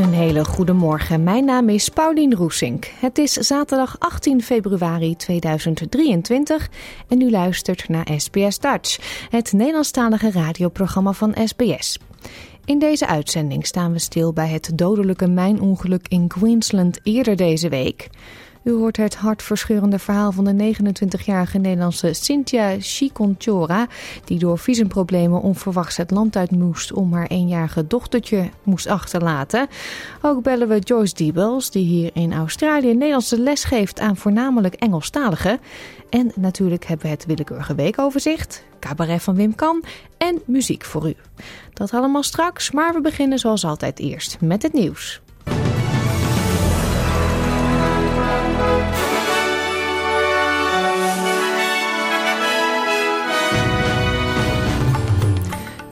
Een hele goede morgen. Mijn naam is Paulien Roesink. Het is zaterdag 18 februari 2023 en u luistert naar SBS Dutch, het Nederlandstalige radioprogramma van SBS. In deze uitzending staan we stil bij het dodelijke mijnongeluk in Queensland eerder deze week. U hoort het hartverscheurende verhaal van de 29-jarige Nederlandse Cynthia Chiconchora, die door visumproblemen onverwachts het land uit moest om haar eenjarige dochtertje moest achterlaten. Ook bellen we Joyce Diebels, die hier in Australië Nederlandse les geeft aan voornamelijk Engelstaligen. En natuurlijk hebben we het willekeurige weekoverzicht, cabaret van Wim Kan en muziek voor u. Dat allemaal straks, maar we beginnen zoals altijd eerst met het nieuws.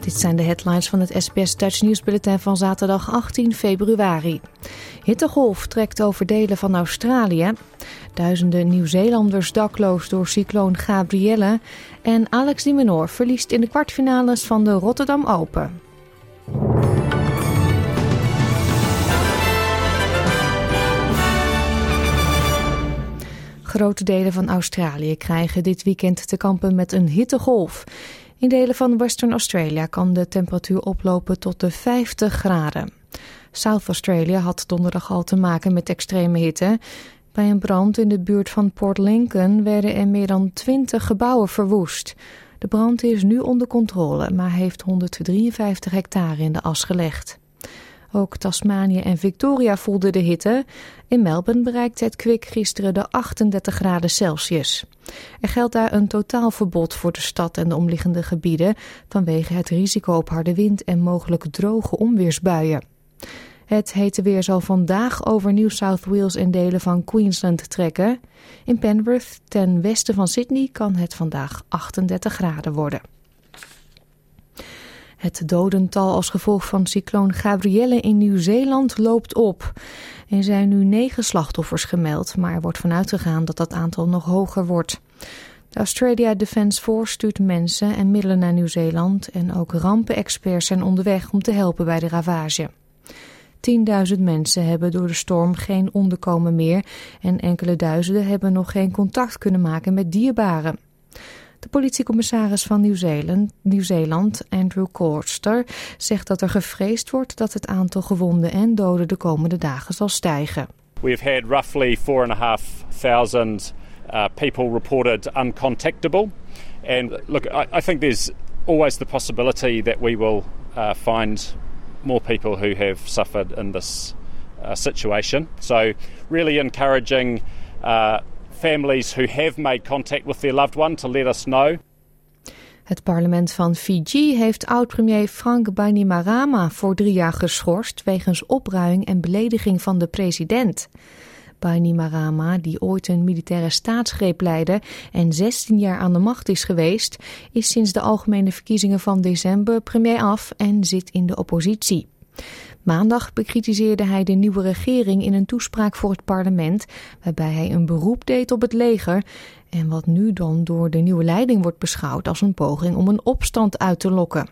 Dit zijn de headlines van het SBS Dutch Nieuwsbulletin van zaterdag 18 februari. Hittegolf trekt over delen van Australië. Duizenden Nieuw-Zeelanders dakloos door cycloon Gabrielle. En Alex Menor verliest in de kwartfinales van de Rotterdam Open. Grote delen van Australië krijgen dit weekend te kampen met een hittegolf. In delen van Western Australia kan de temperatuur oplopen tot de 50 graden. South Australia had donderdag al te maken met extreme hitte. Bij een brand in de buurt van Port Lincoln werden er meer dan 20 gebouwen verwoest. De brand is nu onder controle, maar heeft 153 hectare in de as gelegd. Ook Tasmanië en Victoria voelden de hitte. In Melbourne bereikte het kwik gisteren de 38 graden Celsius. Er geldt daar een totaalverbod voor de stad en de omliggende gebieden vanwege het risico op harde wind en mogelijk droge onweersbuien. Het hete weer zal vandaag over New South Wales en delen van Queensland trekken. In Penrith, ten westen van Sydney, kan het vandaag 38 graden worden. Het dodental als gevolg van cycloon Gabrielle in Nieuw-Zeeland loopt op. Er zijn nu negen slachtoffers gemeld, maar er wordt vanuit gegaan dat dat aantal nog hoger wordt. De Australia Defence Force stuurt mensen en middelen naar Nieuw-Zeeland en ook rampenexperts zijn onderweg om te helpen bij de ravage. 10.000 mensen hebben door de storm geen onderkomen meer en enkele duizenden hebben nog geen contact kunnen maken met dierbaren. De politiecommissaris van Nieuw-Zeeland, Nieuw-Zeeland, Andrew Corster, zegt dat er gevreesd wordt dat het aantal gewonden en doden de komende dagen zal stijgen. We've had roughly four and a half thousand uh, people reported uncontactable. And look, I, I think there's always the possibility that we will uh, find more people who have suffered in this uh, situation. So, really encouraging uh, families who have made contact with their loved one to let us know. Het parlement van Fiji heeft oud-premier Frank Bainimarama voor drie jaar geschorst wegens opruiing en belediging van de president. Bainimarama, die ooit een militaire staatsgreep leidde en 16 jaar aan de macht is geweest, is sinds de algemene verkiezingen van december premier af en zit in de oppositie. Maandag bekritiseerde hij de nieuwe regering in een toespraak voor het parlement, waarbij hij een beroep deed op het leger en wat nu dan door de nieuwe leiding wordt beschouwd als een poging om een opstand uit te lokken.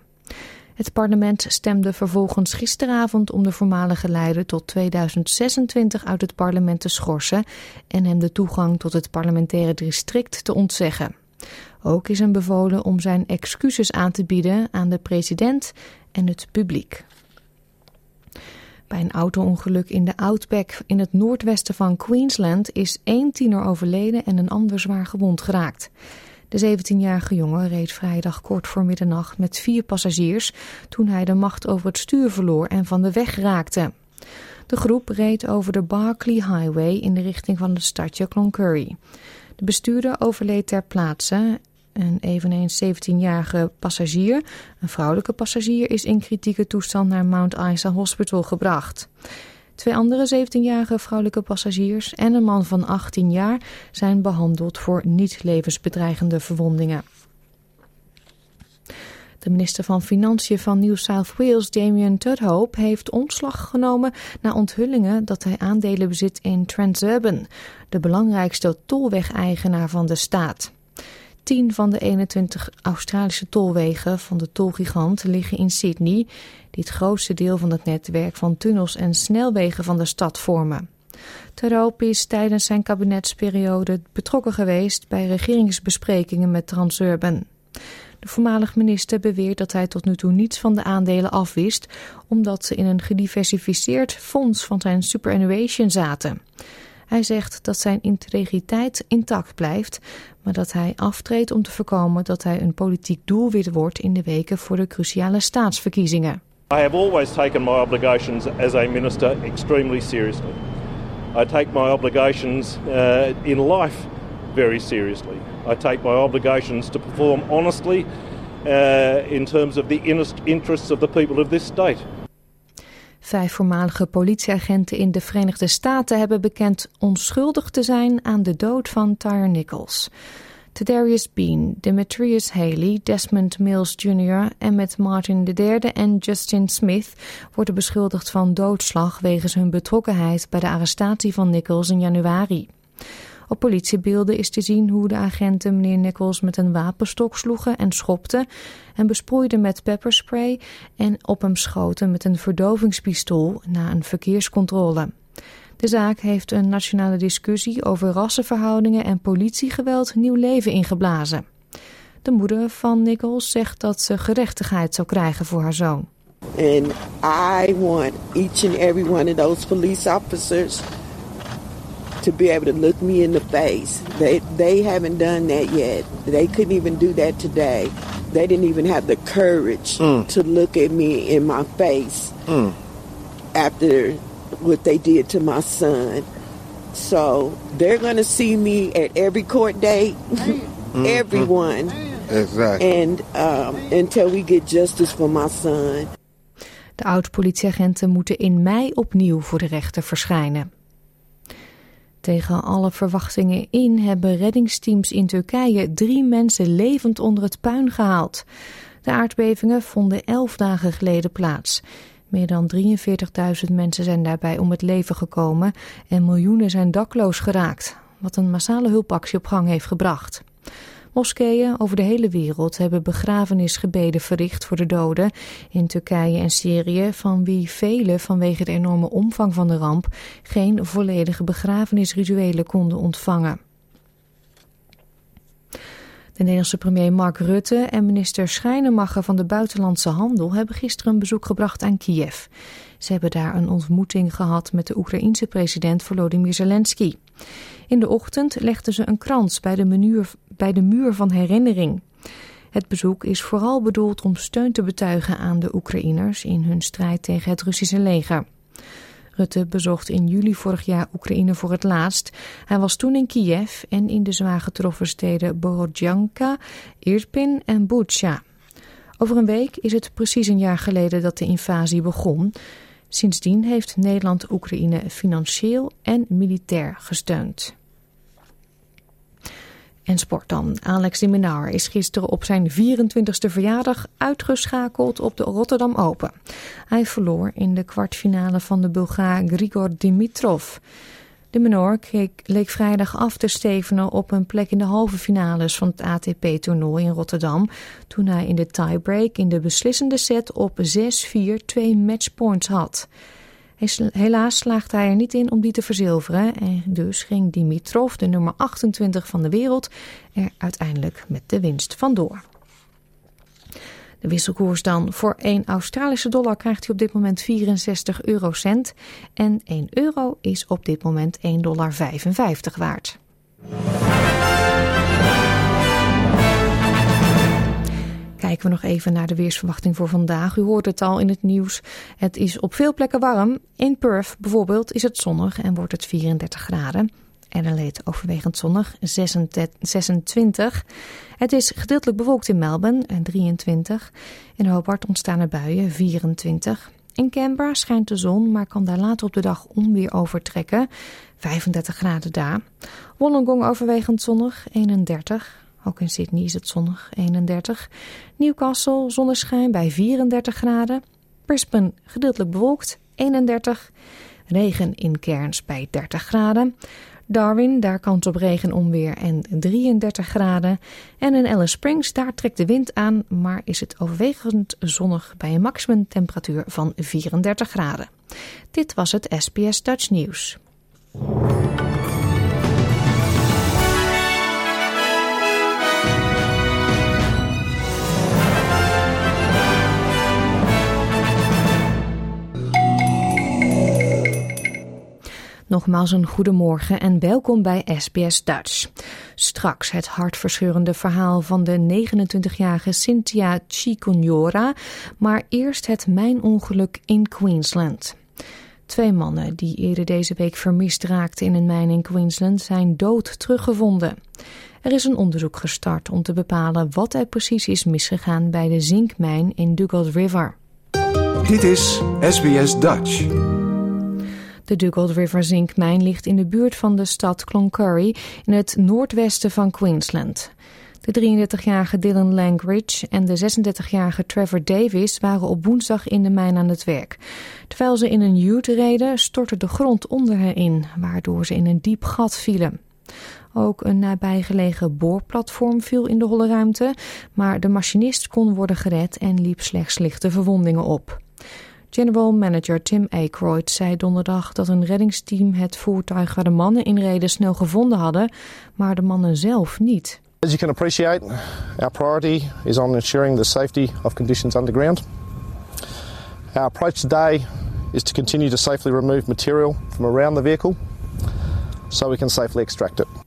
Het parlement stemde vervolgens gisteravond om de voormalige leider tot 2026 uit het parlement te schorsen en hem de toegang tot het parlementaire district te ontzeggen. Ook is hem bevolen om zijn excuses aan te bieden aan de president en het publiek. Bij een auto-ongeluk in de Outback in het noordwesten van Queensland is één tiener overleden en een ander zwaar gewond geraakt. De 17-jarige jongen reed vrijdag kort voor middernacht met vier passagiers toen hij de macht over het stuur verloor en van de weg raakte. De groep reed over de Barclay Highway in de richting van het stadje Cloncurry. De bestuurder overleed ter plaatse een eveneens 17-jarige passagier, een vrouwelijke passagier, is in kritieke toestand naar Mount Isa Hospital gebracht. Twee andere 17-jarige vrouwelijke passagiers en een man van 18 jaar zijn behandeld voor niet levensbedreigende verwondingen. De minister van Financiën van New South Wales, Damien Tudhope, heeft ontslag genomen na onthullingen dat hij aandelen bezit in Transurban, de belangrijkste tolwegeigenaar van de staat. 10 van de 21 Australische tolwegen van de tolgigant liggen in Sydney, die het grootste deel van het netwerk van tunnels en snelwegen van de stad vormen. Terhoop is tijdens zijn kabinetsperiode betrokken geweest bij regeringsbesprekingen met Transurban. De voormalig minister beweert dat hij tot nu toe niets van de aandelen afwist, omdat ze in een gediversifieerd fonds van zijn superannuation zaten. Hij zegt dat zijn integriteit intact blijft, maar dat hij aftreedt om te voorkomen dat hij een politiek doelwit wordt in de weken voor de cruciale staatsverkiezingen. I have always taken my obligations as a minister extremely seriously. I take my obligations uh, in life very seriously. I take my obligations to perform honestly uh, in terms of the interests of the people of this state. Vijf voormalige politieagenten in de Verenigde Staten hebben bekend onschuldig te zijn aan de dood van Tyre Nichols. Tadarius Bean, Demetrius Haley, Desmond Mills Jr. en met Martin III en Justin Smith worden beschuldigd van doodslag wegens hun betrokkenheid bij de arrestatie van Nichols in januari. Op politiebeelden is te zien hoe de agenten meneer Nichols met een wapenstok sloegen en schopten en besproeiden met pepperspray en op hem schoten met een verdovingspistool na een verkeerscontrole. De zaak heeft een nationale discussie over rassenverhoudingen en politiegeweld nieuw leven ingeblazen. De moeder van Nichols zegt dat ze gerechtigheid zou krijgen voor haar zoon. And I want each and every one of those police officers to be able to look me in the face. They they haven't done that yet. They couldn't even do that today. They didn't even have the courage mm. to look at me in my face mm. after what they did to my son. So they're going to see me at every court date, mm-hmm. everyone. Exactly. And um, until we get justice for my son. De oud-politieagenten moeten in mei opnieuw voor de rechter verschijnen. Tegen alle verwachtingen in hebben reddingsteams in Turkije drie mensen levend onder het puin gehaald. De aardbevingen vonden elf dagen geleden plaats. Meer dan 43.000 mensen zijn daarbij om het leven gekomen en miljoenen zijn dakloos geraakt, wat een massale hulpactie op gang heeft gebracht. Moskeeën over de hele wereld hebben begrafenisgebeden verricht voor de doden in Turkije en Syrië, van wie velen vanwege de enorme omvang van de ramp geen volledige begrafenisrituelen konden ontvangen. De Nederlandse premier Mark Rutte en minister Schrijnemacher van de Buitenlandse Handel hebben gisteren een bezoek gebracht aan Kiev. Ze hebben daar een ontmoeting gehad met de Oekraïense president Volodymyr Zelensky. In de ochtend legden ze een krans bij de, bij de muur van herinnering. Het bezoek is vooral bedoeld om steun te betuigen aan de Oekraïners in hun strijd tegen het Russische leger. Rutte bezocht in juli vorig jaar Oekraïne voor het laatst. Hij was toen in Kiev en in de zwaar getroffen steden Borodjanka, Irpin en Bucha. Over een week is het precies een jaar geleden dat de invasie begon. Sindsdien heeft Nederland Oekraïne financieel en militair gesteund. En sport dan. Alex de Minaur is gisteren op zijn 24e verjaardag uitgeschakeld op de Rotterdam Open. Hij verloor in de kwartfinale van de Bulgaar Grigor Dimitrov. De Minor leek vrijdag af te stevenen op een plek in de halve finales van het ATP-toernooi in Rotterdam. Toen hij in de tiebreak in de beslissende set op 6-4 twee matchpoints had. Helaas slaagde hij er niet in om die te verzilveren en dus ging Dimitrov, de nummer 28 van de wereld, er uiteindelijk met de winst vandoor. De wisselkoers dan. Voor 1 Australische dollar krijgt u op dit moment 64 eurocent. En 1 euro is op dit moment 1,55 dollar waard. Kijken we nog even naar de weersverwachting voor vandaag. U hoort het al in het nieuws. Het is op veel plekken warm. In Perth bijvoorbeeld is het zonnig en wordt het 34 graden. Adelaide overwegend zonnig 26. Het is gedeeltelijk bewolkt in Melbourne 23. In Hobart ontstaan er buien 24. In Canberra schijnt de zon, maar kan daar later op de dag onweer overtrekken. 35 graden daar. Wollongong overwegend zonnig 31. Ook in Sydney is het zonnig 31. Newcastle zonneschijn bij 34 graden. Brisbane gedeeltelijk bewolkt 31. Regen in Cairns bij 30 graden. Darwin, daar kans op regen, onweer en 33 graden. En in Alice Springs, daar trekt de wind aan, maar is het overwegend zonnig bij een maximumtemperatuur van 34 graden. Dit was het SBS Dutch News. Nogmaals een goedemorgen en welkom bij SBS Dutch. Straks het hartverscheurende verhaal van de 29-jarige Cynthia Chikunyora, maar eerst het mijnongeluk in Queensland. Twee mannen die eerder deze week vermist raakten in een mijn in Queensland zijn dood teruggevonden. Er is een onderzoek gestart om te bepalen wat er precies is misgegaan bij de zinkmijn in Dugald River. Dit is SBS Dutch. De Dugald River zinkmijn ligt in de buurt van de stad Cloncurry in het noordwesten van Queensland. De 33-jarige Dylan Langridge en de 36-jarige Trevor Davis waren op woensdag in de mijn aan het werk. Terwijl ze in een ute reden, stortte de grond onder hen in, waardoor ze in een diep gat vielen. Ook een nabijgelegen boorplatform viel in de holle ruimte, maar de machinist kon worden gered en liep slechts lichte verwondingen op. General Manager Tim Aykroyd zei donderdag dat een reddingsteam het voertuig waar de mannen in reden snel gevonden hadden, maar de mannen zelf niet. As you can appreciate, our priority is on ensuring the safety of conditions underground. Our approach today is to continue to safely remove material from around the vehicle so we can safely extract it.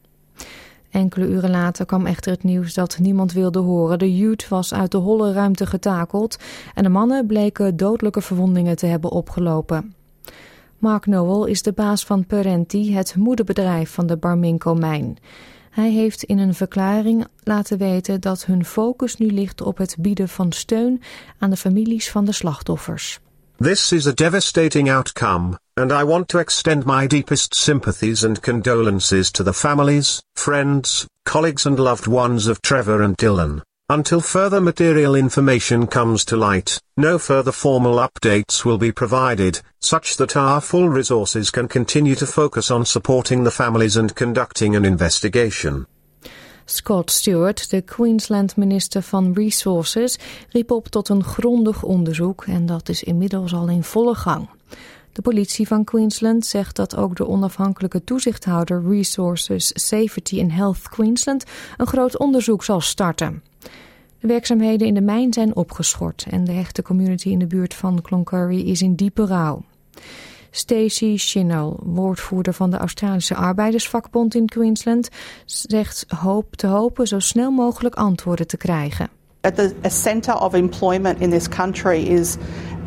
Enkele uren later kwam echter het nieuws dat niemand wilde horen. De Ute was uit de holle ruimte getakeld en de mannen bleken dodelijke verwondingen te hebben opgelopen. Mark Noel is de baas van Perenti, het moederbedrijf van de Barminco-mijn. Hij heeft in een verklaring laten weten dat hun focus nu ligt op het bieden van steun aan de families van de slachtoffers. This is a devastating outcome, and I want to extend my deepest sympathies and condolences to the families, friends, colleagues and loved ones of Trevor and Dylan. Until further material information comes to light, no further formal updates will be provided, such that our full resources can continue to focus on supporting the families and conducting an investigation. Scott Stewart, de Queensland-minister van Resources, riep op tot een grondig onderzoek en dat is inmiddels al in volle gang. De politie van Queensland zegt dat ook de onafhankelijke toezichthouder Resources Safety and Health Queensland een groot onderzoek zal starten. De werkzaamheden in de mijn zijn opgeschort en de hechte community in de buurt van Cloncurry is in diepe rouw. Stacey Chinell, woordvoerder van de Australische Arbeidersvakbond in Queensland, zegt hoop te hopen zo snel mogelijk antwoorden te krijgen. At the a centre of employment in this country is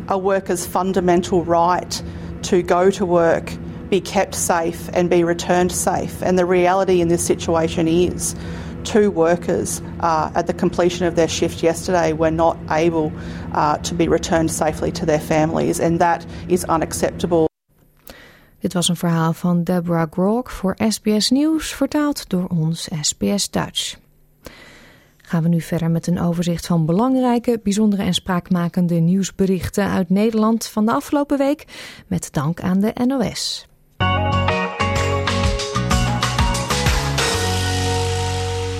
a worker's fundamental right to go to work, be kept safe and be returned safe. And the reality in this situation is two workers uh, at the completion of their shift yesterday were not able uh, to be returned safely to their families, and that is unacceptable. Dit was een verhaal van Deborah Grok voor SBS Nieuws, vertaald door ons SBS Dutch. Gaan we nu verder met een overzicht van belangrijke, bijzondere en spraakmakende nieuwsberichten uit Nederland van de afgelopen week, met dank aan de NOS.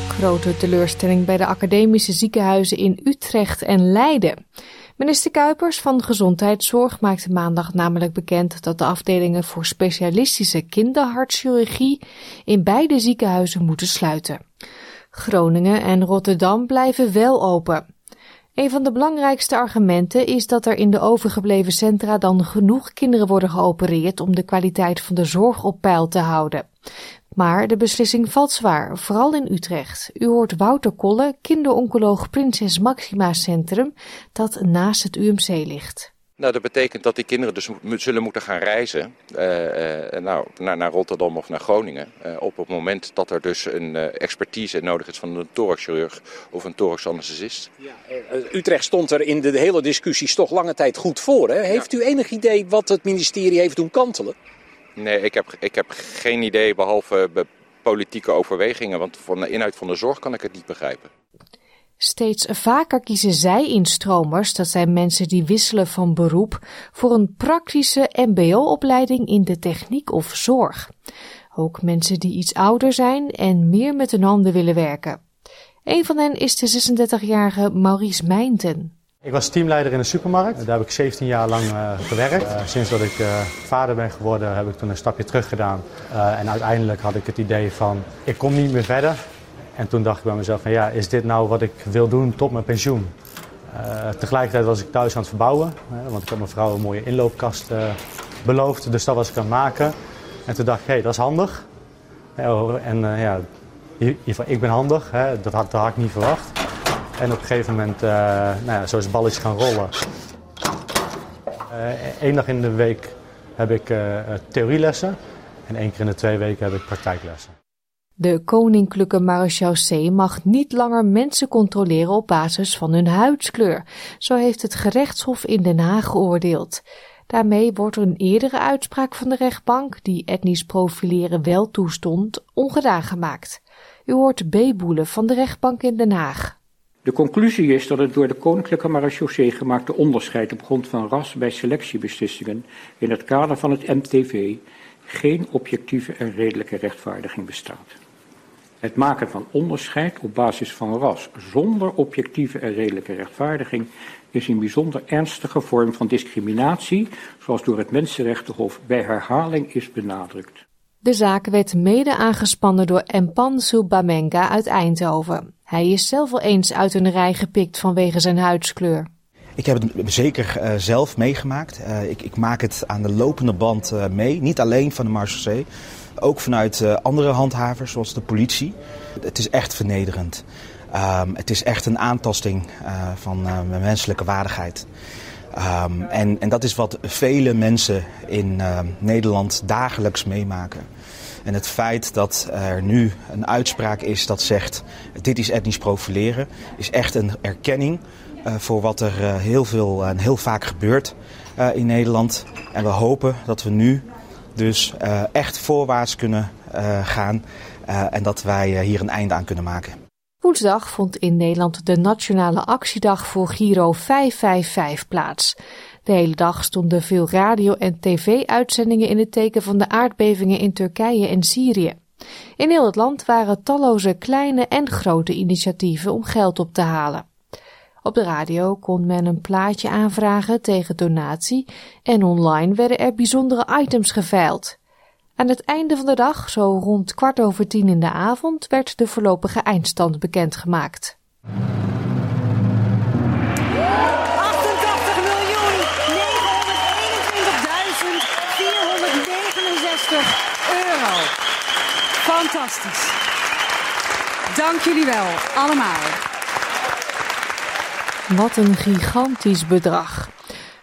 Grote teleurstelling bij de academische ziekenhuizen in Utrecht en Leiden. Minister Kuipers van Gezondheidszorg maakte maandag namelijk bekend dat de afdelingen voor specialistische kinderhartchirurgie in beide ziekenhuizen moeten sluiten. Groningen en Rotterdam blijven wel open. Een van de belangrijkste argumenten is dat er in de overgebleven centra dan genoeg kinderen worden geopereerd om de kwaliteit van de zorg op peil te houden. Maar de beslissing valt zwaar, vooral in Utrecht. U hoort Wouter Kolle, kinderoncoloog Prinses Maxima Centrum, dat naast het UMC ligt. Nou, dat betekent dat die kinderen dus zullen moeten gaan reizen uh, nou, naar, naar, Rotterdam of naar Groningen. Uh, op het moment dat er dus een expertise nodig is van een thoraxchirurg of een thoraxanesthesist. Ja, Utrecht stond er in de hele discussies toch lange tijd goed voor. Hè? Heeft u enig idee wat het ministerie heeft doen kantelen? Nee, ik heb, ik heb geen idee behalve politieke overwegingen. Want van de inhoud van de zorg kan ik het niet begrijpen. Steeds vaker kiezen zij-instromers, dat zijn mensen die wisselen van beroep, voor een praktische MBO-opleiding in de techniek of zorg. Ook mensen die iets ouder zijn en meer met hun handen willen werken. Een van hen is de 36-jarige Maurice Mijnten. Ik was teamleider in een supermarkt. Daar heb ik 17 jaar lang uh, gewerkt. Uh, sinds dat ik uh, vader ben geworden heb ik toen een stapje terug gedaan. en uiteindelijk had ik het idee van ik kom niet meer verder. En toen dacht ik bij mezelf van ja, is dit nou wat ik wil doen tot mijn pensioen? Tegelijkertijd was ik thuis aan het verbouwen, want ik had mijn vrouw een mooie inloopkast beloofd, dus dat was ik aan het maken. En toen dacht ik, hé, hey, dat is handig. En uh, ja, ik ben handig, hè, dat, had, dat had ik niet verwacht. En op een gegeven moment, nou ja, zo is het balletje gaan rollen. Eén dag in de week heb ik theorielessen en één keer in de twee weken heb ik praktijklessen. De koninklijke marechaussee mag niet langer mensen controleren op basis van hun huidskleur. Zo heeft het gerechtshof in Den Haag geoordeeld. Daarmee wordt een eerdere uitspraak van de rechtbank, die etnisch profileren wel toestond, ongedaan gemaakt. U hoort B. Boelen van de rechtbank in Den Haag. De conclusie is dat het door de Koninklijke Marechaussee gemaakte onderscheid op grond van ras bij selectiebeslissingen in het kader van het MTV geen objectieve en redelijke rechtvaardiging bestaat. Het maken van onderscheid op basis van ras zonder objectieve en redelijke rechtvaardiging is een bijzonder ernstige vorm van discriminatie, zoals door het Mensenrechtenhof bij herhaling is benadrukt. De zaak werd mede aangespannen door Empan Subamenga uit Eindhoven. Hij is zelf wel eens uit een rij gepikt vanwege zijn huidskleur. Ik heb het zeker uh, zelf meegemaakt. Uh, ik, ik, maak het aan de lopende band uh, mee. Niet alleen van de Marseillais, ook vanuit andere handhavers zoals de politie. Het is echt vernederend. Um, het is echt een aantasting van mijn menselijke waardigheid. Um, en, en, dat is wat vele mensen in Nederland dagelijks meemaken. En het feit dat er nu een uitspraak is dat zegt dit is etnisch profileren, is echt een erkenning uh, voor wat er uh, heel veel en heel vaak gebeurt in Nederland. En we hopen dat we nu dus echt voorwaarts kunnen gaan en dat wij hier een einde aan kunnen maken. Woensdag vond in Nederland de Nationale Actiedag voor Giro 555 plaats. De hele dag stonden veel radio- en tv-uitzendingen in het teken van de aardbevingen in Turkije en Syrië. In heel het land waren talloze kleine en grote initiatieven om geld op te halen. Op de radio kon men een plaatje aanvragen tegen donatie en online werden er bijzondere items geveild. Aan het einde van de dag, zo rond kwart over tien in de avond, werd de voorlopige eindstand bekendgemaakt. Fantastisch. Dank jullie wel, allemaal. Wat een gigantisch bedrag.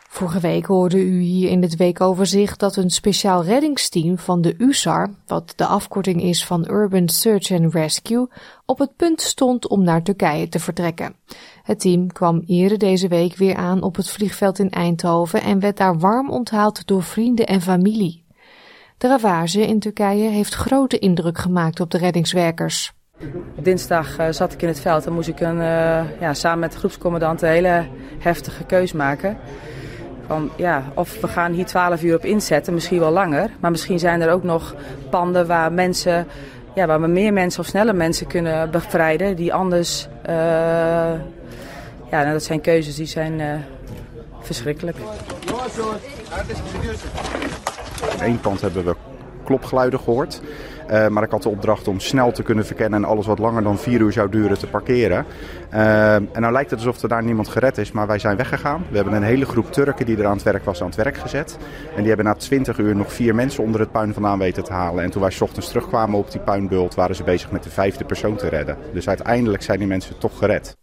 Vorige week hoorde u hier in het weekoverzicht dat een speciaal reddingsteam van de USAR, wat de afkorting is van Urban Search and Rescue, op het punt stond om naar Turkije te vertrekken. Het team kwam eerder deze week weer aan op het vliegveld in Eindhoven en werd daar warm onthaald door vrienden en familie. De ravage in Turkije heeft grote indruk gemaakt op de reddingswerkers. Dinsdag uh, zat ik in het veld en moest ik een, uh, ja, samen met de groepscommandant een hele heftige keus maken. Van, ja, of we gaan hier 12 uur op inzetten, misschien wel langer. Maar misschien zijn er ook nog panden waar mensen, ja, waar we meer mensen of sneller mensen kunnen bevrijden. Die anders, uh, ja, nou, dat zijn keuzes die zijn verschrikkelijk. In één pand hebben we klopgeluiden gehoord. Uh, maar ik had de opdracht om snel te kunnen verkennen en alles wat langer dan vier uur zou duren te parkeren. Uh, en nou lijkt het alsof er daar niemand gered is, maar wij zijn weggegaan. We hebben een hele groep Turken die er aan het werk was aan het werk gezet. En die hebben na 20 uur nog vier mensen onder het puin vandaan weten te halen. En toen wij ochtends terugkwamen op die puinbult waren ze bezig met de vijfde persoon te redden. Dus uiteindelijk zijn die mensen toch gered.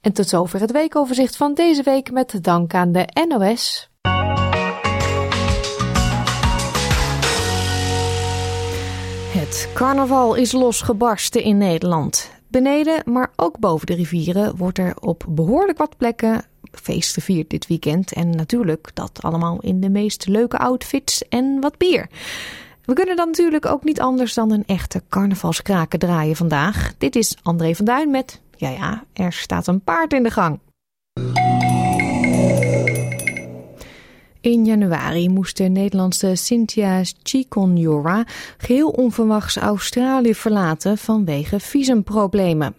En tot zover het weekoverzicht van deze week met dank aan de NOS. Het carnaval is losgebarsten in Nederland. Beneden, maar ook boven de rivieren wordt er op behoorlijk wat plekken feest gevierd dit weekend. En natuurlijk dat allemaal in de meest leuke outfits en wat bier. We kunnen dan natuurlijk ook niet anders dan een echte carnavalskraken draaien vandaag. Dit is André van Duin met, ja ja, er staat een paard in de gang. In januari moest de Nederlandse Cynthia Chikonjora geheel onverwachts Australië verlaten vanwege visumproblemen.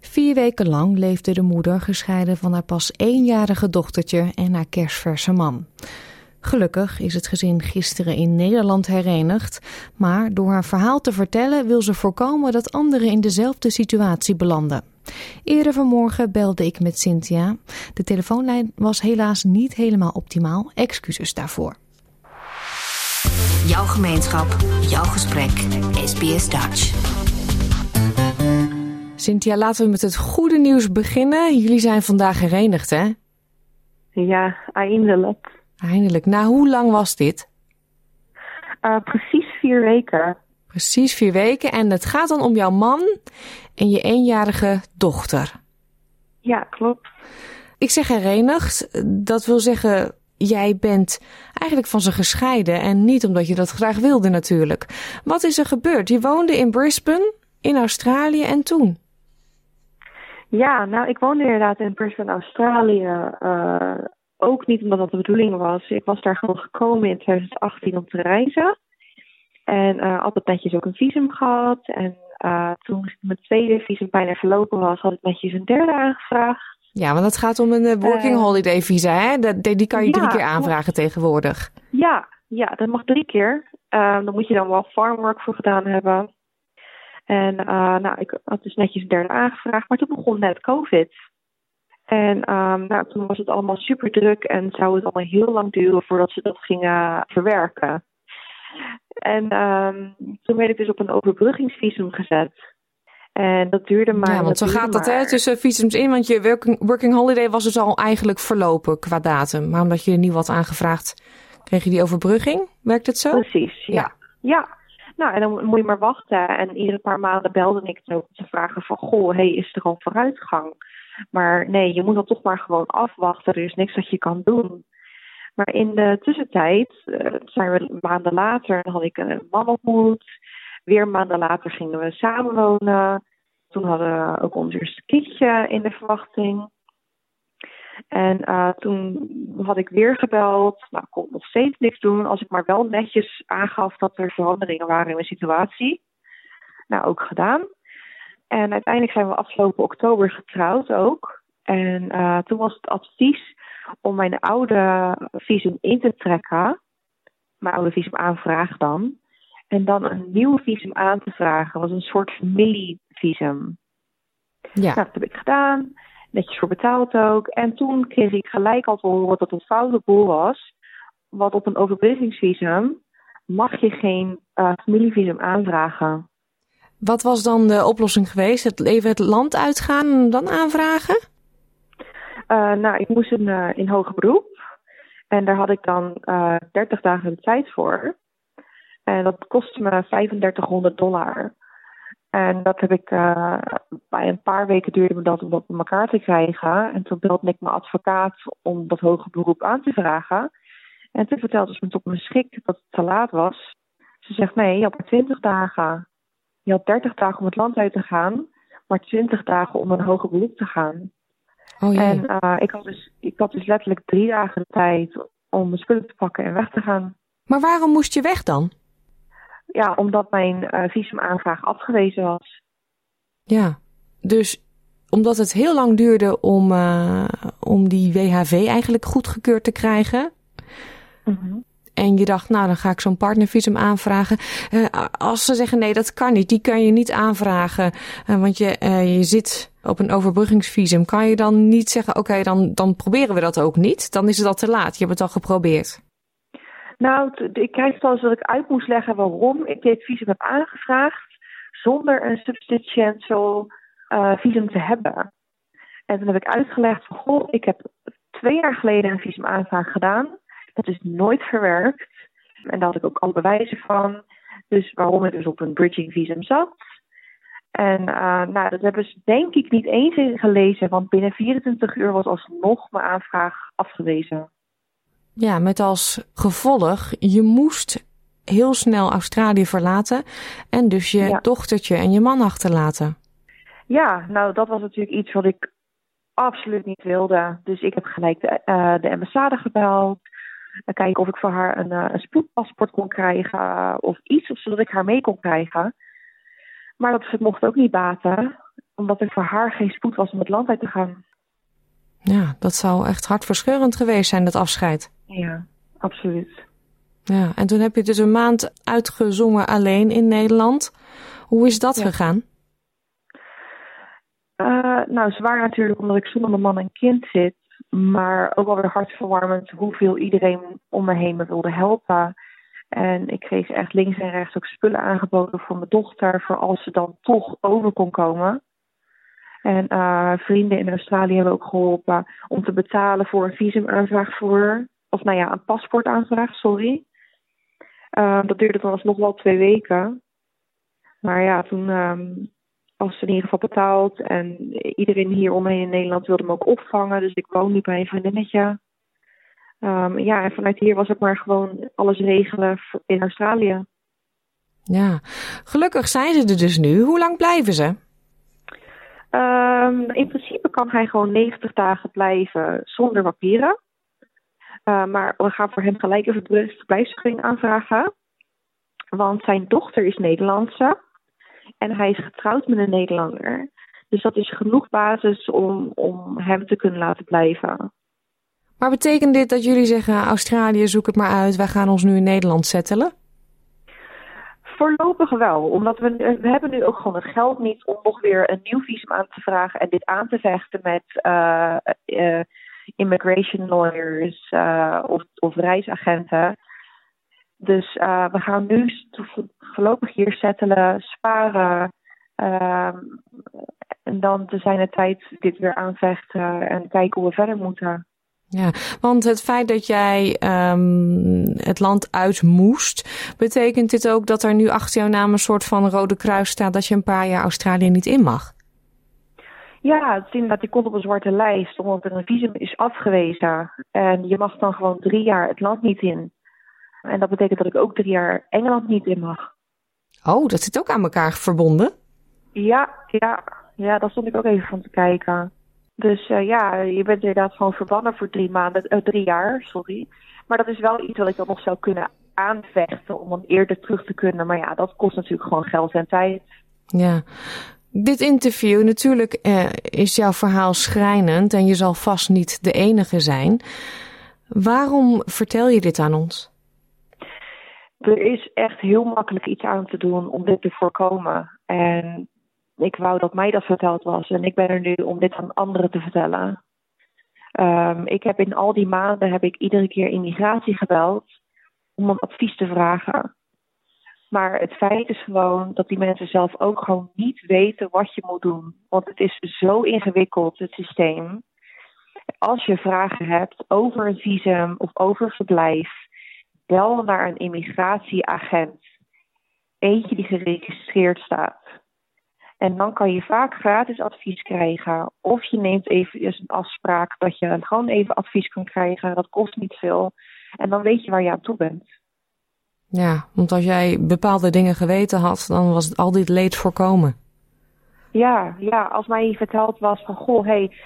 Vier weken lang leefde de moeder gescheiden van haar pas eenjarige dochtertje en haar kerstverse man. Gelukkig is het gezin gisteren in Nederland herenigd, maar door haar verhaal te vertellen wil ze voorkomen dat anderen in dezelfde situatie belanden. Eerder vanmorgen belde ik met Cynthia. De telefoonlijn was helaas niet helemaal optimaal. Excuses daarvoor. Jouw gemeenschap, jouw gesprek. SBS Dutch. Cynthia, laten we met het goede nieuws beginnen. Jullie zijn vandaag herenigd, hè? Ja, eindelijk. Eindelijk. Na hoe lang was dit? Uh, precies vier weken. Precies vier weken. En het gaat dan om jouw man en je eenjarige dochter. Ja, klopt. Ik zeg herenigd. Dat wil zeggen, jij bent eigenlijk van ze gescheiden. En niet omdat je dat graag wilde natuurlijk. Wat is er gebeurd? Je woonde in Brisbane, in Australië en toen? Ja, nou, ik woonde inderdaad in Brisbane, Australië. Uh, ook niet omdat dat de bedoeling was. Ik was daar gewoon gekomen in 2018 om te reizen. En uh, altijd netjes ook een visum gehad. En uh, toen mijn tweede visum bijna verlopen was, had ik netjes een derde aangevraagd. Ja, want het gaat om een uh, working holiday visa, hè? Dat, die kan je ja, drie keer aanvragen tegenwoordig. Ja, ja, dat mag drie keer. Uh, dan moet je dan wel farmwork voor gedaan hebben. En nou, ik had dus netjes een derde aangevraagd, maar toen begon net COVID. En um, nou, toen was het allemaal super druk en zou het allemaal heel lang duren voordat ze dat gingen verwerken. En um, toen werd ik dus op een overbruggingsvisum gezet. En dat duurde maar. Ja, want zo gaat dat hè, tussen visums in. Want je working, working holiday was dus al eigenlijk verlopen qua datum. Maar omdat je er nieuw had aangevraagd, kreeg je die overbrugging. Werkt het zo? Precies, ja. ja. ja. Nou, en dan moet je maar wachten. En iedere paar maanden belde ik ook om te vragen van... Goh, hey, is er al vooruitgang? Maar nee, je moet dan toch maar gewoon afwachten. Er is niks dat je kan doen. Maar in de tussentijd uh, zijn we maanden later, had ik een man ontmoet. Weer maanden later gingen we samenwonen. Toen hadden we ook ons eerste kindje in de verwachting. En uh, toen had ik weer gebeld. Nou, ik kon nog steeds niks doen. Als ik maar wel netjes aangaf dat er veranderingen waren in mijn situatie. Nou, ook gedaan. En uiteindelijk zijn we afgelopen oktober getrouwd ook. En uh, toen was het advies om mijn oude visum in te trekken. Mijn oude visum aanvraag dan. En dan een nieuw visum aan te vragen. Dat was een soort familievisum. Ja. Nou, dat heb ik gedaan. Netjes voor betaald ook. En toen kreeg ik gelijk al te horen dat het foute boel was. Want op een overbruggingsvisum mag je geen uh, familievisum aanvragen. Wat was dan de oplossing geweest? Het even het land uitgaan en dan aanvragen? Uh, nou, ik moest in, uh, in hoger beroep. En daar had ik dan uh, eh, 30 dagen de tijd voor. En dat kostte me 3500 dollar. En dat heb ik bij een paar weken duurde me dat om dat bij elkaar te krijgen. En toen belde ik mijn advocaat om dat hoger beroep aan te vragen. En toen vertelde ze me tot mijn schrik dat het te laat was. Ze zegt: nee, je hebt maar 20 dagen. Je had 30 dagen om het land uit te gaan, maar 20 dagen om een hoger beroep te gaan. Oh, en uh, ik, had dus, ik had dus letterlijk drie dagen de tijd om mijn spullen te pakken en weg te gaan. Maar waarom moest je weg dan? Ja, omdat mijn uh, visumaanvraag afgewezen was. Ja, dus omdat het heel lang duurde om, uh, om die WHV eigenlijk goedgekeurd te krijgen. Mm -hmm. en je dacht, nou dan ga ik zo'n partnervisum aanvragen. Uh, als ze zeggen nee, dat kan niet, die kan je niet aanvragen, uh, want je, je zit op een overbruggingsvisum. Kan je dan niet zeggen, oké, dan, dan proberen we dat ook niet? Dan is het al te laat, je hebt het al geprobeerd. Nou, ik al eens dat ik uit moest leggen waarom ik dit visum heb aangevraagd zonder een substantieel visum te hebben. En toen heb ik uitgelegd van, goh, ik heb twee jaar geleden een visumaanvraag gedaan. Dat is nooit verwerkt. En daar had ik ook alle bewijzen van. Dus waarom ik dus op een bridging visum zat. En uh, nou, dat hebben ze denk ik niet eens gelezen, want binnen 24 uur was alsnog mijn aanvraag afgewezen. Ja, met als gevolg, je moest heel snel Australië verlaten en dus je ja. dochtertje en je man achterlaten. Ja, nou dat was natuurlijk iets wat ik absoluut niet wilde. Dus ik heb gelijk de, uh, de ambassade gebeld. Uh, kijken of ik voor haar een, uh, een spoedpaspoort kon krijgen of iets, zodat ik haar mee kon krijgen. Maar dat mocht ook niet baten, omdat er voor haar geen spoed was om het land uit te gaan. Ja, dat zou echt hartverscheurend geweest zijn, dat afscheid. Ja, absoluut. Ja, en toen heb je dus een maand uitgezongen alleen in Nederland. Hoe is dat Ja. gegaan? Uh, nou, zwaar natuurlijk omdat ik zonder mijn man en kind zit. Maar ook wel weer hartverwarmend hoeveel iedereen om me heen me wilde helpen. En ik kreeg echt links en rechts ook spullen aangeboden voor mijn dochter. Voor als ze dan toch over kon komen. En uh, vrienden in Australië hebben ook geholpen om te betalen voor een visumaanvraag voor. Of nou ja, een paspoortaanvraag, sorry. Uh, dat duurde dan alsnog wel twee weken. Maar ja, toen um, was ze in ieder geval betaald. En iedereen hier omheen in Nederland wilde me ook opvangen. Dus ik woon nu bij een vriendinnetje. Um, ja, en vanuit hier was het maar gewoon alles regelen in Australië. Ja, gelukkig zijn ze er dus nu. Hoe lang blijven ze? Um, in principe kan hij gewoon 90 dagen blijven zonder papieren. Uh, maar we gaan voor hem gelijk een verblijfsvergunning aanvragen. Want zijn dochter is Nederlandse. En hij is getrouwd met een Nederlander. Dus dat is genoeg basis om, om hem te kunnen laten blijven. Maar betekent dit dat jullie zeggen: Australië, zoek het maar uit, wij gaan ons nu in Nederland settelen? Voorlopig wel, omdat we, we hebben nu ook gewoon het geld niet om nog weer een nieuw visum aan te vragen en dit aan te vechten met uh, uh, immigration lawyers uh, of, of reisagenten. Dus we gaan nu voorlopig hier settelen, sparen. Uh, en dan te zijn de tijd dit weer aanvechten en kijken hoe we verder moeten. Ja, want het feit dat jij um, het land uit moest, betekent dit ook dat er nu achter jouw naam een soort van rode kruis staat dat je een paar jaar Australië niet in mag? Ja, het is inderdaad, je komt op een zwarte lijst omdat er een visum is afgewezen. En je mag dan gewoon drie jaar het land niet in. En dat betekent dat ik ook drie jaar Engeland niet in mag. Oh, dat zit ook aan elkaar verbonden? Ja, ja, ja, daar stond ik ook even van te kijken. Dus uh, ja, je bent inderdaad gewoon verbannen voor drie maanden, uh, drie jaar, sorry. Maar dat is wel iets wat ik dan nog zou kunnen aanvechten om dan eerder terug te kunnen. Maar ja, dat kost natuurlijk gewoon geld en tijd. Ja. Dit interview, natuurlijk uh, is jouw verhaal schrijnend en je zal vast niet de enige zijn. Waarom vertel je dit aan ons? Er is echt heel makkelijk iets aan te doen om dit te voorkomen. En ik wou dat mij dat verteld was. En ik ben er nu om dit aan anderen te vertellen. Um, ik heb in al die maanden heb ik iedere keer immigratie gebeld om een advies te vragen. Maar het feit is gewoon dat die mensen zelf ook gewoon niet weten wat je moet doen. Want het is zo ingewikkeld, het systeem. Als je vragen hebt over een visum of over verblijf, bel naar een immigratieagent. Eentje die geregistreerd staat. En dan kan je vaak gratis advies krijgen. Of je neemt even een afspraak dat je gewoon even advies kan krijgen. Dat kost niet veel. En dan weet je waar je aan toe bent. Ja, want als jij bepaalde dingen geweten had, dan was het al dit leed voorkomen. Ja, ja, als mij verteld was van, goh, hey,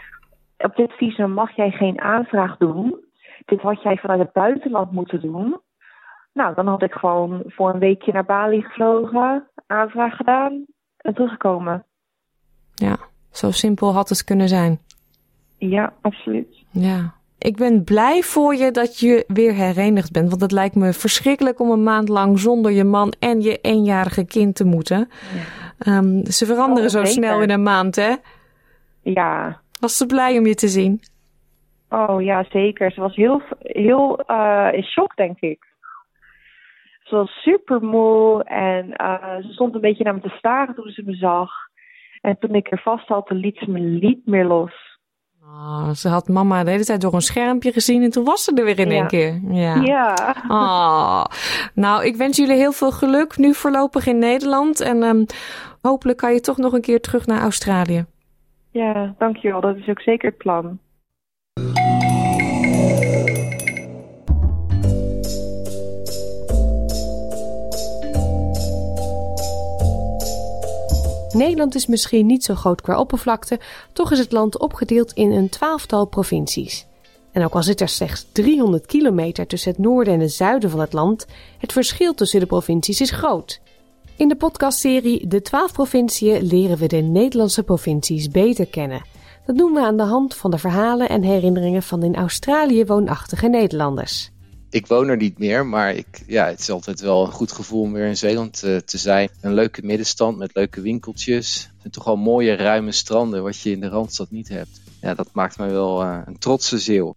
op dit visum mag jij geen aanvraag doen. Dit had jij vanuit het buitenland moeten doen. Nou, dan had ik gewoon voor een weekje naar Bali gevlogen, aanvraag gedaan en teruggekomen. Ja, zo simpel had het kunnen zijn. Ja, absoluut. Ja. Ik ben blij voor je dat je weer herenigd bent. Want het lijkt me verschrikkelijk om een maand lang zonder je man en je eenjarige kind te moeten. Ehm, ze veranderen Oh, zo zeker. snel in een maand, hè? Ja. Was ze blij om je te zien? Oh ja, zeker. Ze was heel, heel eh, in shock, denk ik. Ze was super moe en eh, ze stond een beetje naar me te staren toen ze me zag. En toen ik er vast had, liet ze me niet meer los. Oh, ze had mama de hele tijd door een schermpje gezien en toen was ze er weer in Ja. één keer. Ja. Ja. Oh. Nou, ik wens jullie heel veel geluk nu voorlopig in Nederland. En ehm, hopelijk kan je toch nog een keer terug naar Australië. Ja, dankjewel. Dat is ook zeker het plan. Nederland is misschien niet zo groot qua oppervlakte, toch is het land opgedeeld in een twaalftal provincies. En ook al zit er slechts 300 kilometer tussen het noorden en het zuiden van het land, het verschil tussen de provincies is groot. In de podcastserie De 12 provinciën leren we de Nederlandse provincies beter kennen. Dat doen we aan de hand van de verhalen en herinneringen van in Australië woonachtige Nederlanders. Ik woon er niet meer, maar ik, ja, het is altijd wel een goed gevoel om weer in Zeeland eh, te zijn. Een leuke middenstand met leuke winkeltjes. En toch wel mooie ruime stranden, wat je in de Randstad niet hebt. Ja, dat maakt mij wel eh, een trotse zeeuw.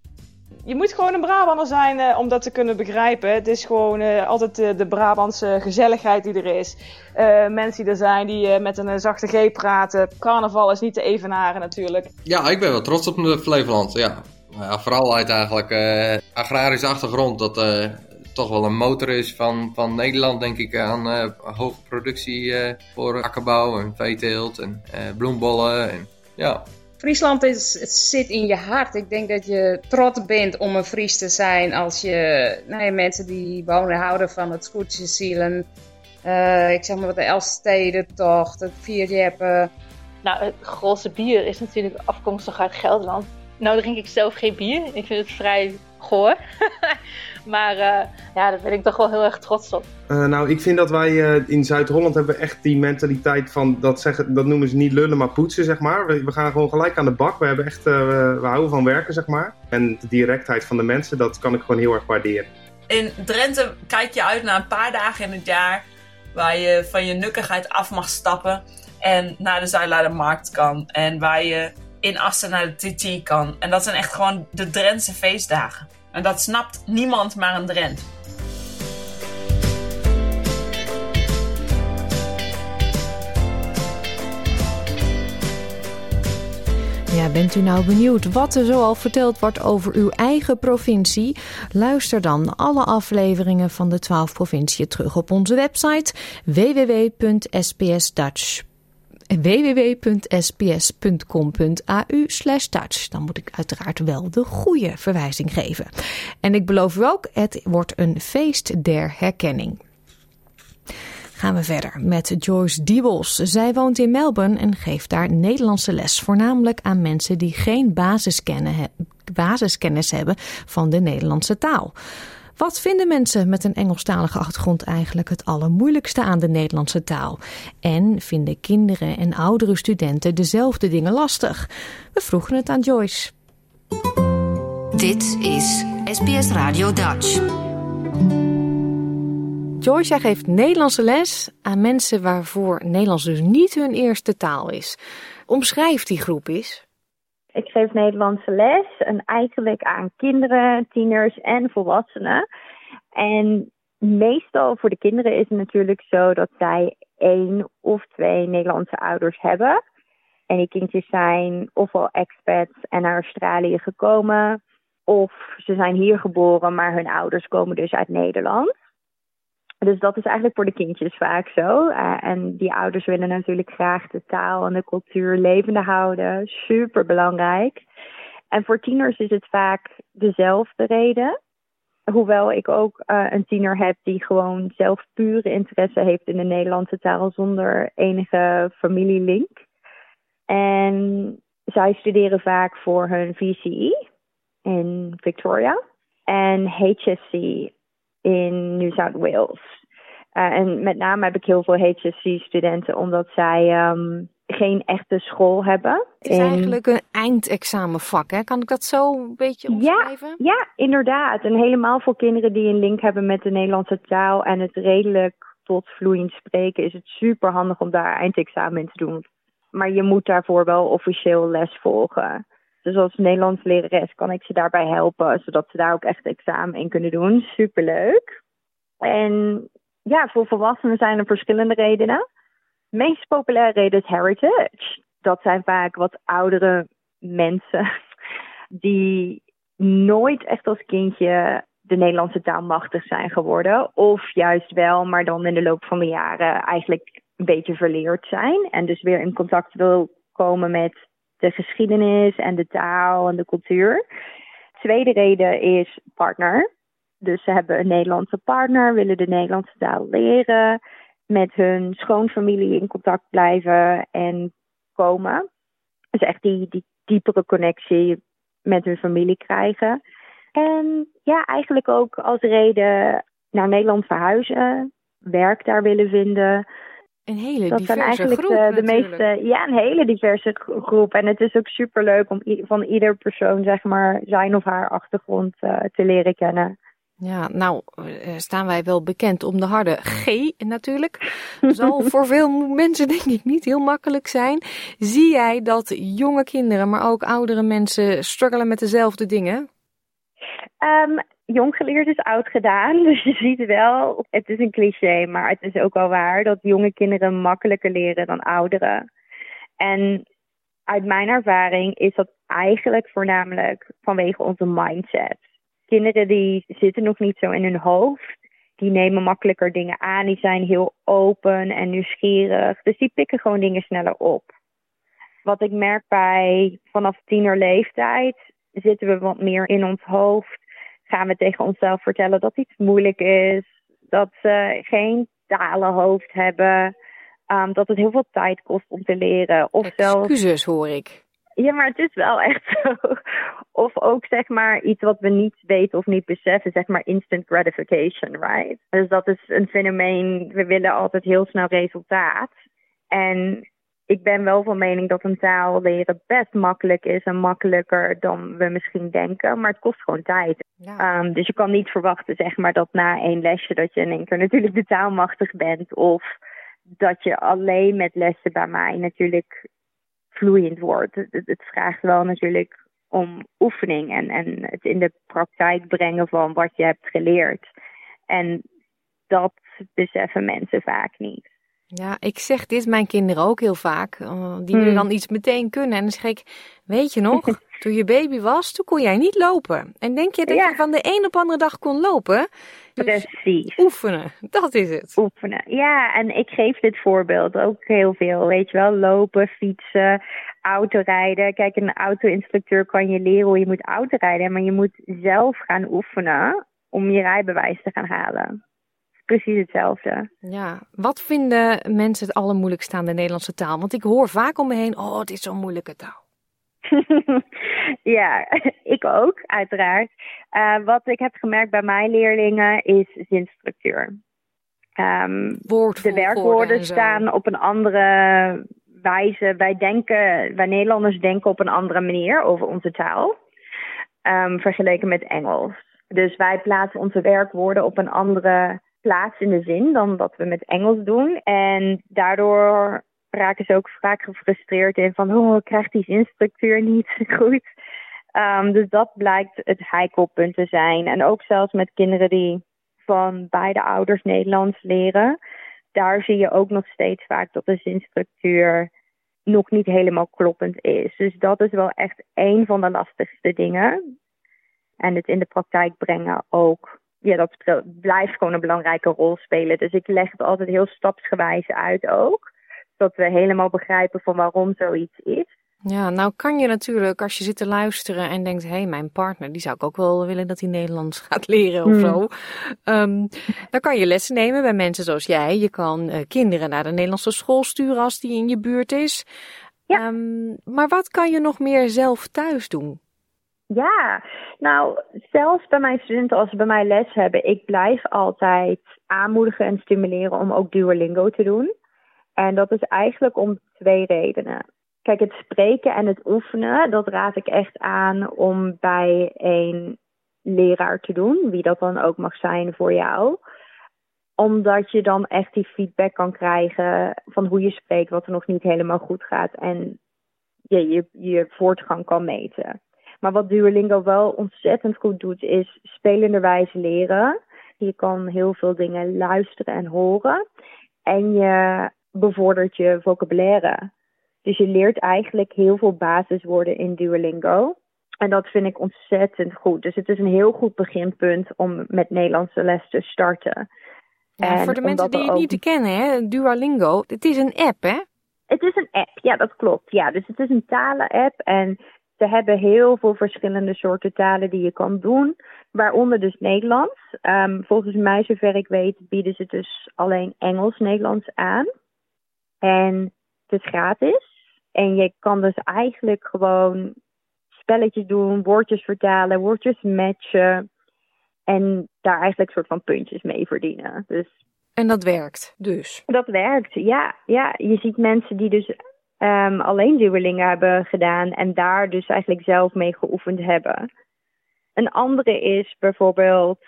Je moet gewoon een Brabander zijn eh, om dat te kunnen begrijpen. Het is gewoon eh, altijd de, de Brabantse gezelligheid die er is. Eh, mensen die er zijn die eh, met een zachte G praten. Carnaval is niet te evenaren natuurlijk. Ja, ik ben wel trots op mijn Flevoland. Ja. Nou ja, vooral uit eigenlijk eh, agrarische achtergrond. Dat eh, toch wel een motor is van, van Nederland, denk ik, aan eh, hoge productie eh, voor akkerbouw en veeteelt en eh, bloembollen. En, ja. Friesland is, het zit in je hart. Ik denk dat je trots bent om een Fries te zijn als je nou ja, mensen die wonen houden van het Scootje zielen. Eh, ik zeg maar wat de Elfstedentocht, het Vierjeppen. Nou, het grootste bier is natuurlijk afkomstig uit Gelderland. Nou drink ik zelf geen bier. Ik vind het vrij goor. maar eh, ja, daar ben ik toch wel heel erg trots op. Eh, nou, ik vind dat wij eh, in Zuid-Holland hebben echt die mentaliteit van dat zeggen, dat noemen ze niet lullen, maar poetsen, zeg maar. We, we gaan gewoon gelijk aan de bak. We hebben echt, eh, we, we houden van werken, zeg maar. En de directheid van de mensen, dat kan ik gewoon heel erg waarderen. In Drenthe kijk je uit naar een paar dagen in het jaar waar je van je nukkigheid af mag stappen en naar de Zuidlaardermarkt kan. En waar je in Assen de TT kan. En dat zijn echt gewoon de Drentse feestdagen. En dat snapt niemand maar een Drent. Ja, bent u nou benieuwd wat er zoal verteld wordt over uw eigen provincie? Luister dan alle afleveringen van de 12 provinciën terug op onze website www.sbsdutch www.sbs.com.au Dutch. Dan moet ik uiteraard wel de goede verwijzing geven. En ik beloof u ook, het wordt een feest der herkenning. Gaan we verder met Joyce Diebels. Zij woont in Melbourne en geeft daar Nederlandse les, voornamelijk aan mensen die geen basiskennis hebben van de Nederlandse taal. Wat vinden mensen met een Engelstalige achtergrond eigenlijk het allermoeilijkste aan de Nederlandse taal? En vinden kinderen en oudere studenten dezelfde dingen lastig? We vroegen het aan Joyce. Dit is SBS Radio Dutch. Joyce, jij geeft Nederlandse les aan mensen waarvoor Nederlands dus niet hun eerste taal is. Omschrijf die groep eens. Ik geef Nederlandse les en eigenlijk aan kinderen, tieners en volwassenen. En meestal voor de kinderen is het natuurlijk zo dat zij één of twee Nederlandse ouders hebben. En die kindjes zijn ofwel expats en naar Australië gekomen, of ze zijn hier geboren, maar hun ouders komen dus uit Nederland. Dus dat is eigenlijk voor de kindjes vaak zo. Uh, en die ouders willen natuurlijk graag de taal en de cultuur levende houden. Super belangrijk. En voor tieners is het vaak dezelfde reden. Hoewel ik ook uh, een tiener heb die gewoon zelf pure interesse heeft in de Nederlandse taal zonder enige familielink. En zij studeren vaak voor hun VCE in Victoria en HSC in New South Wales. Uh, en met name heb ik heel veel HSC-studenten, omdat zij um, geen echte school hebben. Het is eigenlijk een eindexamenvak, hè? Kan ik dat zo een beetje omschrijven? Ja, ja, inderdaad. En helemaal voor kinderen die een link hebben met de Nederlandse taal en het redelijk tot vloeiend spreken, is het super handig om daar eindexamen in te doen. Maar je moet daarvoor wel officieel les volgen. Dus als Nederlands lerares kan ik ze daarbij helpen, zodat ze daar ook echt examen in kunnen doen. Superleuk. En ja, voor volwassenen zijn er verschillende redenen. De meest populaire reden is heritage. Dat zijn vaak wat oudere mensen die nooit echt als kindje de Nederlandse taal machtig zijn geworden. Of juist wel, maar dan in de loop van de jaren eigenlijk een beetje verleerd zijn. En dus weer in contact wil komen met de geschiedenis en de taal en de cultuur. Tweede reden is partner. Dus ze hebben een Nederlandse partner, willen de Nederlandse taal leren, met hun schoonfamilie in contact blijven en komen. Dus echt die, die diepere connectie met hun familie krijgen. En ja, eigenlijk ook als reden naar Nederland verhuizen, werk daar willen vinden. Een hele dat diverse zijn eigenlijk groep de, de meeste, ja, een hele diverse gro- groep. En het is ook super leuk om van ieder persoon, zeg maar, zijn of haar achtergrond eh, te leren kennen. Ja, nou eh, staan wij wel bekend om de harde G natuurlijk. Zal voor veel mensen denk ik niet heel makkelijk zijn. Zie jij dat jonge kinderen, maar ook oudere mensen struggelen met dezelfde dingen? Ehm, jong geleerd is oud gedaan. Dus je ziet wel, het is een cliché, maar het is ook wel waar dat jonge kinderen makkelijker leren dan ouderen. En uit mijn ervaring is dat eigenlijk voornamelijk vanwege onze mindset. Kinderen die zitten nog niet zo in hun hoofd. Die nemen makkelijker dingen aan. Die zijn heel open en nieuwsgierig. Dus die pikken gewoon dingen sneller op. Wat ik merk bij vanaf tienerleeftijd zitten we wat meer in ons hoofd. Gaan we tegen onszelf vertellen dat iets moeilijk is. Dat ze geen talenhoofd hebben. ehm, dat het heel veel tijd kost om te leren. Of zelfs Excuses hoor ik. ja, maar het is wel echt zo. Of ook zeg maar iets wat we niet weten of niet beseffen, zeg maar instant gratification, right? Dus dat is een fenomeen, we willen altijd heel snel resultaat. En ik ben wel van mening dat een taal leren best makkelijk is en makkelijker dan we misschien denken, maar het kost gewoon tijd. Ehm, dus je kan niet verwachten, zeg maar, dat na één lesje dat je in één keer natuurlijk de taal machtig bent of dat je alleen met lessen bij mij natuurlijk vloeiend wordt. Het, het- het vraagt wel natuurlijk om oefening en, en het in de praktijk brengen van wat je hebt geleerd. En dat beseffen mensen vaak niet. Ja, ik zeg dit mijn kinderen ook heel vaak. Uh, die willen Hmm. dan iets meteen kunnen. En dan zeg ik, weet je nog, toen je baby was, toen kon jij niet lopen. En denk je dat je van de een op andere dag kon lopen? Dus Precies. Oefenen, dat is het. Oefenen. Ja, en ik geef dit voorbeeld ook heel veel. Weet je wel, lopen, fietsen, autorijden. Kijk, een auto-instructeur kan je leren hoe je moet autorijden. Maar je moet zelf gaan oefenen om je rijbewijs te gaan halen. Precies hetzelfde. Ja, wat vinden mensen het allermoeilijkste aan de Nederlandse taal? Want ik hoor vaak om me heen, oh, het is zo'n moeilijke taal. ja, ik ook, uiteraard. Eh, wat ik heb gemerkt bij mijn leerlingen is zinstructuur. Ehm, de werkwoorden staan op een andere wijze. Wij denken, wij Nederlanders denken op een andere manier over onze taal. ehm, vergeleken met Engels. Dus wij plaatsen onze werkwoorden op een andere plaats in de zin dan wat we met Engels doen. En daardoor raken ze ook vaak gefrustreerd in van, oh, ik krijg die zinstructuur niet goed. Ehm, dus dat blijkt het heikelpunt te zijn. En ook zelfs met kinderen die van beide ouders Nederlands leren, daar zie je ook nog steeds vaak dat de zinstructuur nog niet helemaal kloppend is. Dus dat is wel echt een van de lastigste dingen. En het in de praktijk brengen ook. Ja, dat blijft gewoon een belangrijke rol spelen. Dus ik leg het altijd heel stapsgewijs uit ook. Zodat we helemaal begrijpen van waarom zoiets is. Ja, nou kan je natuurlijk, als je zit te luisteren en denkt, hé, hey, mijn partner, die zou ik ook wel willen dat hij Nederlands gaat leren of Hmm. zo. Ehm, dan kan je lessen nemen bij mensen zoals jij. Je kan eh, kinderen naar de Nederlandse school sturen als die in je buurt is. Ehm, maar wat kan je nog meer zelf thuis doen? Ja, nou, zelfs bij mijn studenten als ze bij mij les hebben, ik blijf altijd aanmoedigen en stimuleren om ook Duolingo te doen. En dat is eigenlijk om twee redenen. Kijk, het spreken en het oefenen, dat raad ik echt aan om bij een leraar te doen, wie dat dan ook mag zijn voor jou. Omdat je dan echt die feedback kan krijgen van hoe je spreekt, wat er nog niet helemaal goed gaat en je, je, je voortgang kan meten. Maar wat Duolingo wel ontzettend goed doet, is spelenderwijs leren. Je kan heel veel dingen luisteren en horen. En je bevordert je vocabulaire. Dus je leert eigenlijk heel veel basiswoorden in Duolingo. En dat vind ik ontzettend goed. Dus het is een heel goed beginpunt om met Nederlandse les te starten. Ja, voor de mensen die het niet kennen, hè, Duolingo, het is een app, hè? Het is een app, ja, dat klopt. Ja, dus het is een talen-app en ze hebben heel veel verschillende soorten talen die je kan doen, waaronder dus Nederlands. Um, volgens mij, zover ik weet, bieden ze dus alleen Engels-Nederlands aan. En het is gratis. En je kan dus eigenlijk gewoon spelletjes doen, woordjes vertalen, woordjes matchen. En daar eigenlijk een soort van puntjes mee verdienen. Dus, en dat werkt dus? Dat werkt, ja. ja. Je ziet mensen die dus um, alleen duwelingen hebben gedaan en daar dus eigenlijk zelf mee geoefend hebben. Een andere is bijvoorbeeld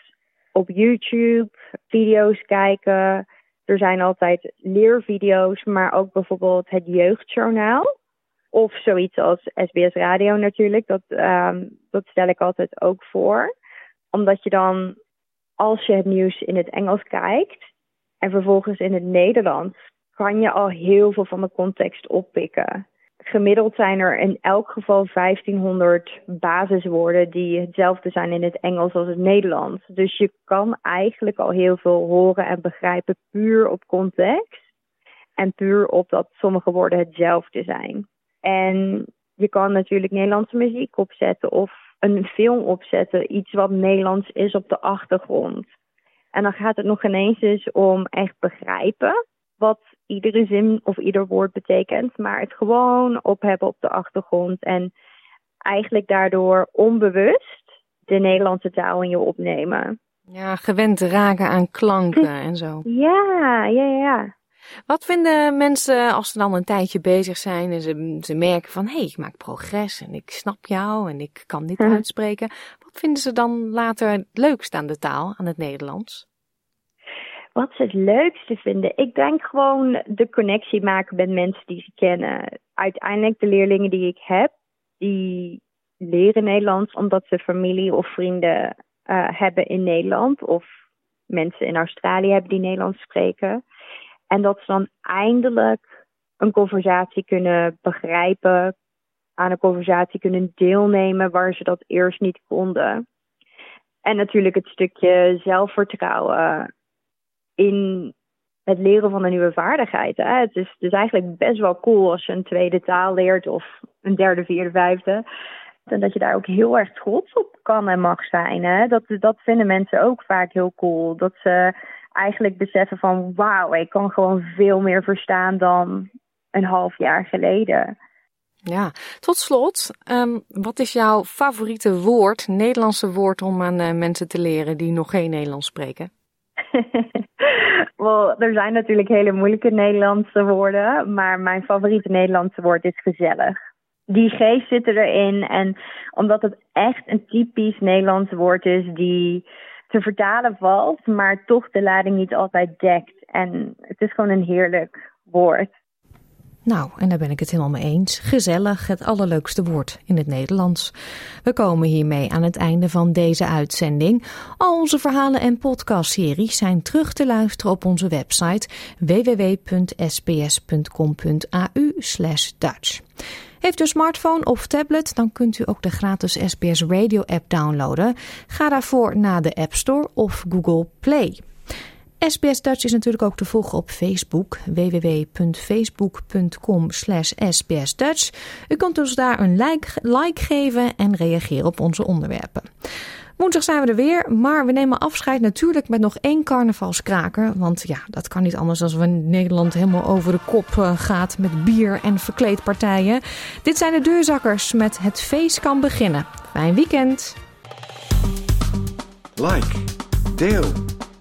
op YouTube video's kijken. Er zijn altijd leervideo's, maar ook bijvoorbeeld het jeugdjournaal. Of zoiets als SBS Radio natuurlijk. Dat, um, dat stel ik altijd ook voor. Omdat je dan, als je het nieuws in het Engels kijkt en vervolgens in het Nederlands, kan je al heel veel van de context oppikken. Gemiddeld zijn er in elk geval 1500 basiswoorden die hetzelfde zijn in het Engels als het Nederlands. Dus je kan eigenlijk al heel veel horen en begrijpen puur op context. En puur op dat sommige woorden hetzelfde zijn. En je kan natuurlijk Nederlandse muziek opzetten of een film opzetten, iets wat Nederlands is op de achtergrond. En dan gaat het nog ineens eens om echt begrijpen wat iedere zin of ieder woord betekent, maar het gewoon op hebben op de achtergrond en eigenlijk daardoor onbewust de Nederlandse taal in je opnemen. Ja, gewend raken aan klanken en zo. Ja, ja, ja. Wat vinden mensen als ze dan een tijdje bezig zijn en ze, ze merken van hé, hey, ik maak progress en ik snap jou en ik kan dit uitspreken. Wat vinden ze dan later het leukst aan de taal, aan het Nederlands? Wat ze het leukste vinden? Ik denk gewoon de connectie maken met mensen die ze kennen. Uiteindelijk de leerlingen die ik heb, die leren Nederlands omdat ze familie of vrienden uh, hebben in Nederland. Of mensen in Australië hebben die Nederlands spreken. En dat ze dan eindelijk een conversatie kunnen begrijpen, aan een conversatie kunnen deelnemen waar ze dat eerst niet konden. En natuurlijk het stukje zelfvertrouwen in het leren van een nieuwe vaardigheid. Hè. Het is dus eigenlijk best wel cool als je een tweede taal leert of een derde, vierde, vijfde. En dat je daar ook heel erg trots op kan en mag zijn. Hè. Dat, dat vinden mensen ook vaak heel cool. Dat ze eigenlijk beseffen van wauw, ik kan gewoon veel meer verstaan dan een half jaar geleden. Ja, tot slot, um, wat is jouw favoriete woord, Nederlandse woord om aan uh, mensen te leren die nog geen Nederlands spreken? er zijn natuurlijk hele moeilijke Nederlandse woorden, maar mijn favoriete Nederlandse woord is gezellig. Die geest zit erin en omdat het echt een typisch Nederlands woord is die te vertalen valt, maar toch de lading niet altijd dekt. En het is gewoon een heerlijk woord. Nou, en daar ben ik het helemaal mee eens. Gezellig, het allerleukste woord in het Nederlands. We komen hiermee aan het einde van deze uitzending. Al onze verhalen en podcastseries zijn terug te luisteren op onze website www.sbs.com.au Dutch. Heeft u een smartphone of tablet, dan kunt u ook de gratis SBS Radio app downloaden. Ga daarvoor naar de App Store of Google Play. SBS Dutch is natuurlijk ook te volgen op Facebook, www.facebook.com sbsdutch. U kunt ons daar een like, like geven en reageren op onze onderwerpen. Woensdag zijn we er weer, maar we nemen afscheid natuurlijk met nog één carnavalskraker. Want ja, dat kan niet anders als we Nederland helemaal over de kop uh, gaat met bier en verkleedpartijen. Dit zijn de deurzakkers met Het Feest kan beginnen. Fijn weekend! Like, deel,